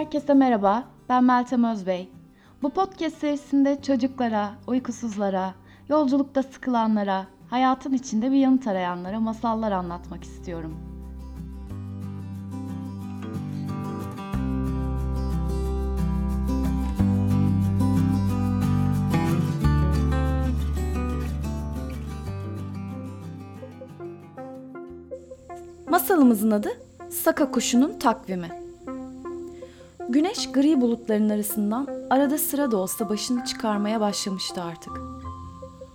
Herkese merhaba, ben Meltem Özbey. Bu podcast serisinde çocuklara, uykusuzlara, yolculukta sıkılanlara, hayatın içinde bir yanıt arayanlara masallar anlatmak istiyorum. Masalımızın adı Saka Kuşu'nun Takvimi. Güneş gri bulutların arasından arada sıra da olsa başını çıkarmaya başlamıştı artık.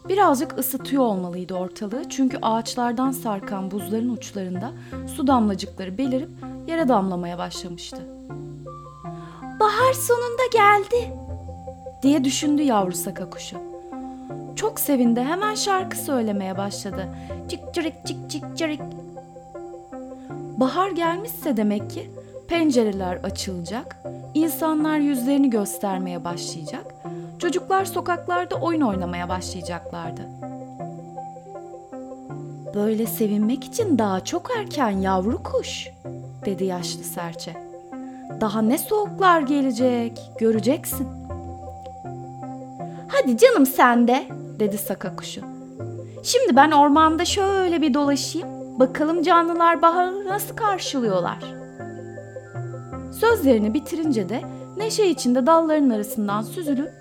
Birazcık ısıtıyor olmalıydı ortalığı çünkü ağaçlardan sarkan buzların uçlarında su damlacıkları belirip yere damlamaya başlamıştı. Bahar sonunda geldi diye düşündü yavru saka kuşu. Çok sevindi hemen şarkı söylemeye başladı. Cik cirik cik cik cirik. Bahar gelmişse demek ki pencereler açılacak, insanlar yüzlerini göstermeye başlayacak, çocuklar sokaklarda oyun oynamaya başlayacaklardı. Böyle sevinmek için daha çok erken yavru kuş, dedi yaşlı serçe. Daha ne soğuklar gelecek, göreceksin. Hadi canım sen de, dedi saka kuşu. Şimdi ben ormanda şöyle bir dolaşayım, bakalım canlılar baharı nasıl karşılıyorlar. Sözlerini bitirince de neşe içinde dalların arasından süzülüp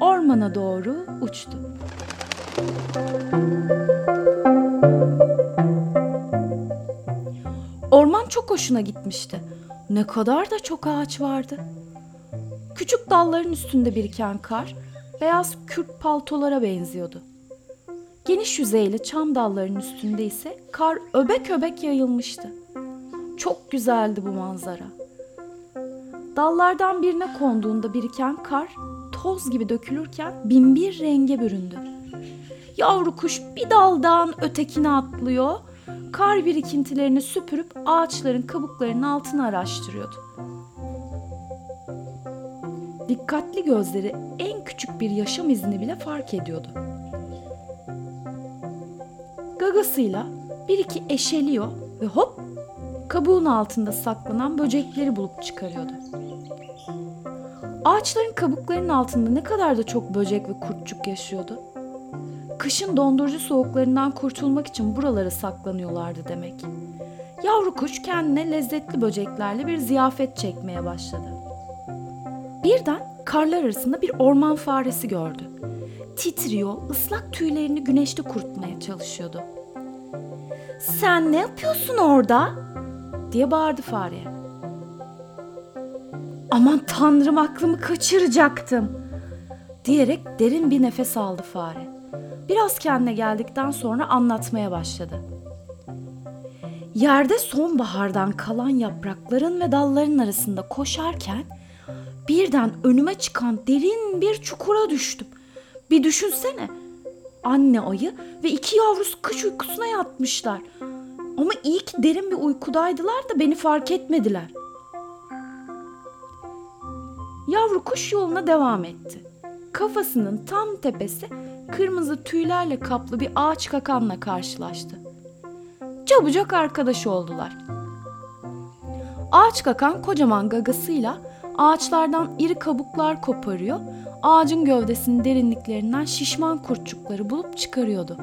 ormana doğru uçtu. Orman çok hoşuna gitmişti. Ne kadar da çok ağaç vardı. Küçük dalların üstünde biriken kar beyaz kürk paltolara benziyordu. Geniş yüzeyli çam dallarının üstünde ise kar öbek öbek yayılmıştı. Çok güzeldi bu manzara. Dallardan birine konduğunda biriken kar toz gibi dökülürken binbir renge büründü. Yavru kuş bir daldan ötekine atlıyor, kar birikintilerini süpürüp ağaçların kabuklarının altını araştırıyordu. Dikkatli gözleri en küçük bir yaşam izini bile fark ediyordu. Gagasıyla bir iki eşeliyor ve hop kabuğun altında saklanan böcekleri bulup çıkarıyordu. Ağaçların kabuklarının altında ne kadar da çok böcek ve kurtçuk yaşıyordu. Kışın dondurucu soğuklarından kurtulmak için buralara saklanıyorlardı demek. Yavru kuş kendine lezzetli böceklerle bir ziyafet çekmeye başladı. Birden karlar arasında bir orman faresi gördü. Titriyor, ıslak tüylerini güneşte kurutmaya çalışıyordu. Sen ne yapıyorsun orada? Diye bağırdı fareye. Aman tanrım aklımı kaçıracaktım diyerek derin bir nefes aldı fare. Biraz kendine geldikten sonra anlatmaya başladı. Yerde sonbahardan kalan yaprakların ve dalların arasında koşarken birden önüme çıkan derin bir çukura düştüm. Bir düşünsene. Anne ayı ve iki yavrusu kış uykusuna yatmışlar. Ama iyi ki derin bir uykudaydılar da beni fark etmediler. Yavru kuş yoluna devam etti. Kafasının tam tepesi kırmızı tüylerle kaplı bir ağaç kakanla karşılaştı. Çabucak arkadaş oldular. Ağaç kakan kocaman gagasıyla ağaçlardan iri kabuklar koparıyor, ağacın gövdesinin derinliklerinden şişman kurtçukları bulup çıkarıyordu.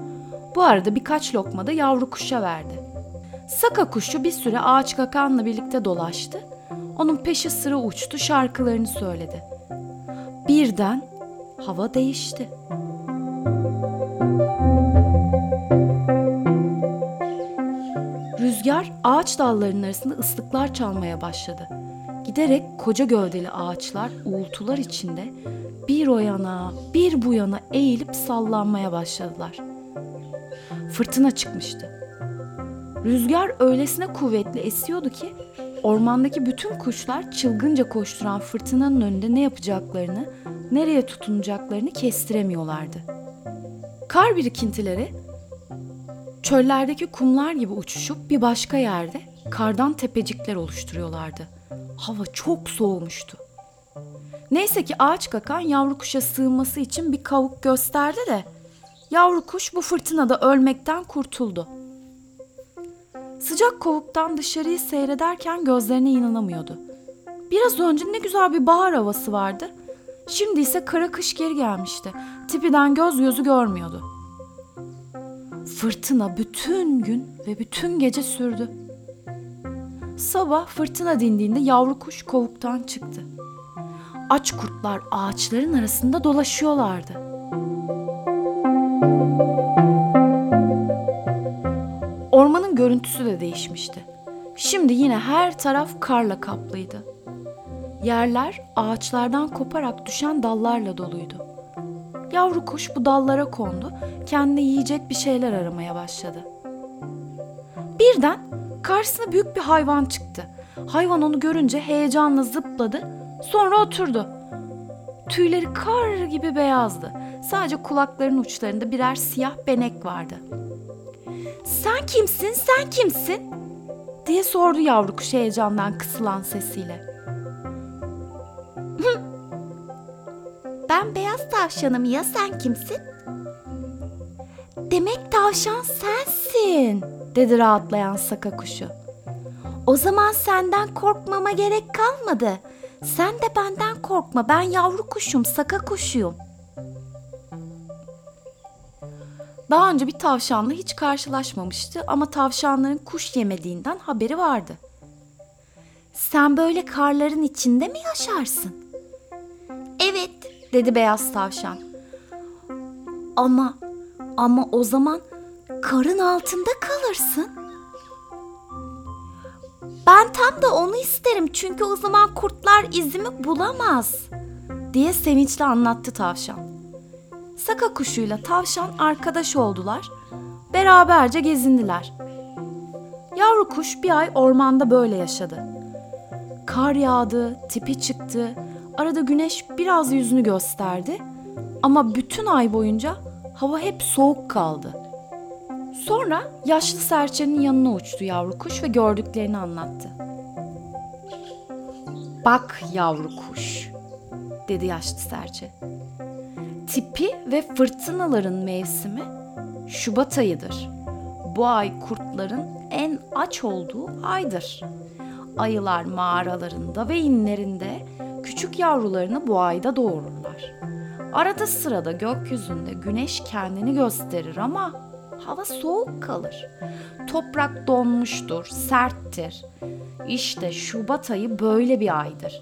Bu arada birkaç lokma da yavru kuşa verdi. Saka kuşu bir süre ağaç kakanla birlikte dolaştı. Onun peşi sıra uçtu, şarkılarını söyledi. Birden hava değişti. Rüzgar ağaç dallarının arasında ıslıklar çalmaya başladı. Giderek koca gövdeli ağaçlar uğultular içinde bir o yana bir bu yana eğilip sallanmaya başladılar. Fırtına çıkmıştı. Rüzgar öylesine kuvvetli esiyordu ki ormandaki bütün kuşlar çılgınca koşturan fırtınanın önünde ne yapacaklarını, nereye tutunacaklarını kestiremiyorlardı. Kar birikintileri çöllerdeki kumlar gibi uçuşup bir başka yerde kardan tepecikler oluşturuyorlardı. Hava çok soğumuştu. Neyse ki ağaç kakan yavru kuşa sığınması için bir kavuk gösterdi de yavru kuş bu fırtınada ölmekten kurtuldu. Sıcak kovuktan dışarıyı seyrederken gözlerine inanamıyordu. Biraz önce ne güzel bir bahar havası vardı. Şimdi ise kara kış geri gelmişti. Tipiden göz gözü görmüyordu. Fırtına bütün gün ve bütün gece sürdü. Sabah fırtına dindiğinde yavru kuş kovuktan çıktı. Aç kurtlar ağaçların arasında dolaşıyorlardı. Görüntüsü de değişmişti. Şimdi yine her taraf karla kaplıydı. Yerler ağaçlardan koparak düşen dallarla doluydu. Yavru kuş bu dallara kondu, kendine yiyecek bir şeyler aramaya başladı. Birden karşısına büyük bir hayvan çıktı. Hayvan onu görünce heyecanla zıpladı, sonra oturdu. Tüyleri kar gibi beyazdı. Sadece kulaklarının uçlarında birer siyah benek vardı. Sen kimsin, sen kimsin? diye sordu yavru kuş heyecandan kısılan sesiyle. Ben beyaz tavşanım ya sen kimsin? Demek tavşan sensin, dedi rahatlayan saka kuşu. O zaman senden korkmama gerek kalmadı. Sen de benden korkma. Ben yavru kuşum, saka kuşuyum. Daha önce bir tavşanla hiç karşılaşmamıştı ama tavşanların kuş yemediğinden haberi vardı. Sen böyle karların içinde mi yaşarsın? Evet, dedi beyaz tavşan. Ama ama o zaman karın altında kalırsın. Ben tam da onu isterim çünkü o zaman kurtlar izimi bulamaz. diye sevinçle anlattı tavşan. Saka kuşuyla tavşan arkadaş oldular. Beraberce gezindiler. Yavru kuş bir ay ormanda böyle yaşadı. Kar yağdı, tipi çıktı. Arada güneş biraz yüzünü gösterdi. Ama bütün ay boyunca hava hep soğuk kaldı. Sonra yaşlı serçenin yanına uçtu yavru kuş ve gördüklerini anlattı. Bak yavru kuş, dedi yaşlı serçe. Tipi ve fırtınaların mevsimi Şubat ayıdır. Bu ay kurtların en aç olduğu aydır. Ayılar mağaralarında ve inlerinde küçük yavrularını bu ayda doğururlar. Arada sırada gökyüzünde güneş kendini gösterir ama hava soğuk kalır. Toprak donmuştur, serttir. İşte Şubat ayı böyle bir aydır.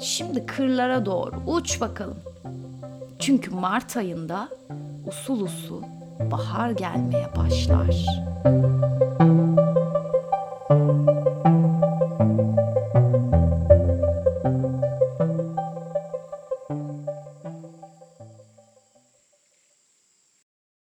Şimdi kırlara doğru uç bakalım. Çünkü Mart ayında usul usul bahar gelmeye başlar.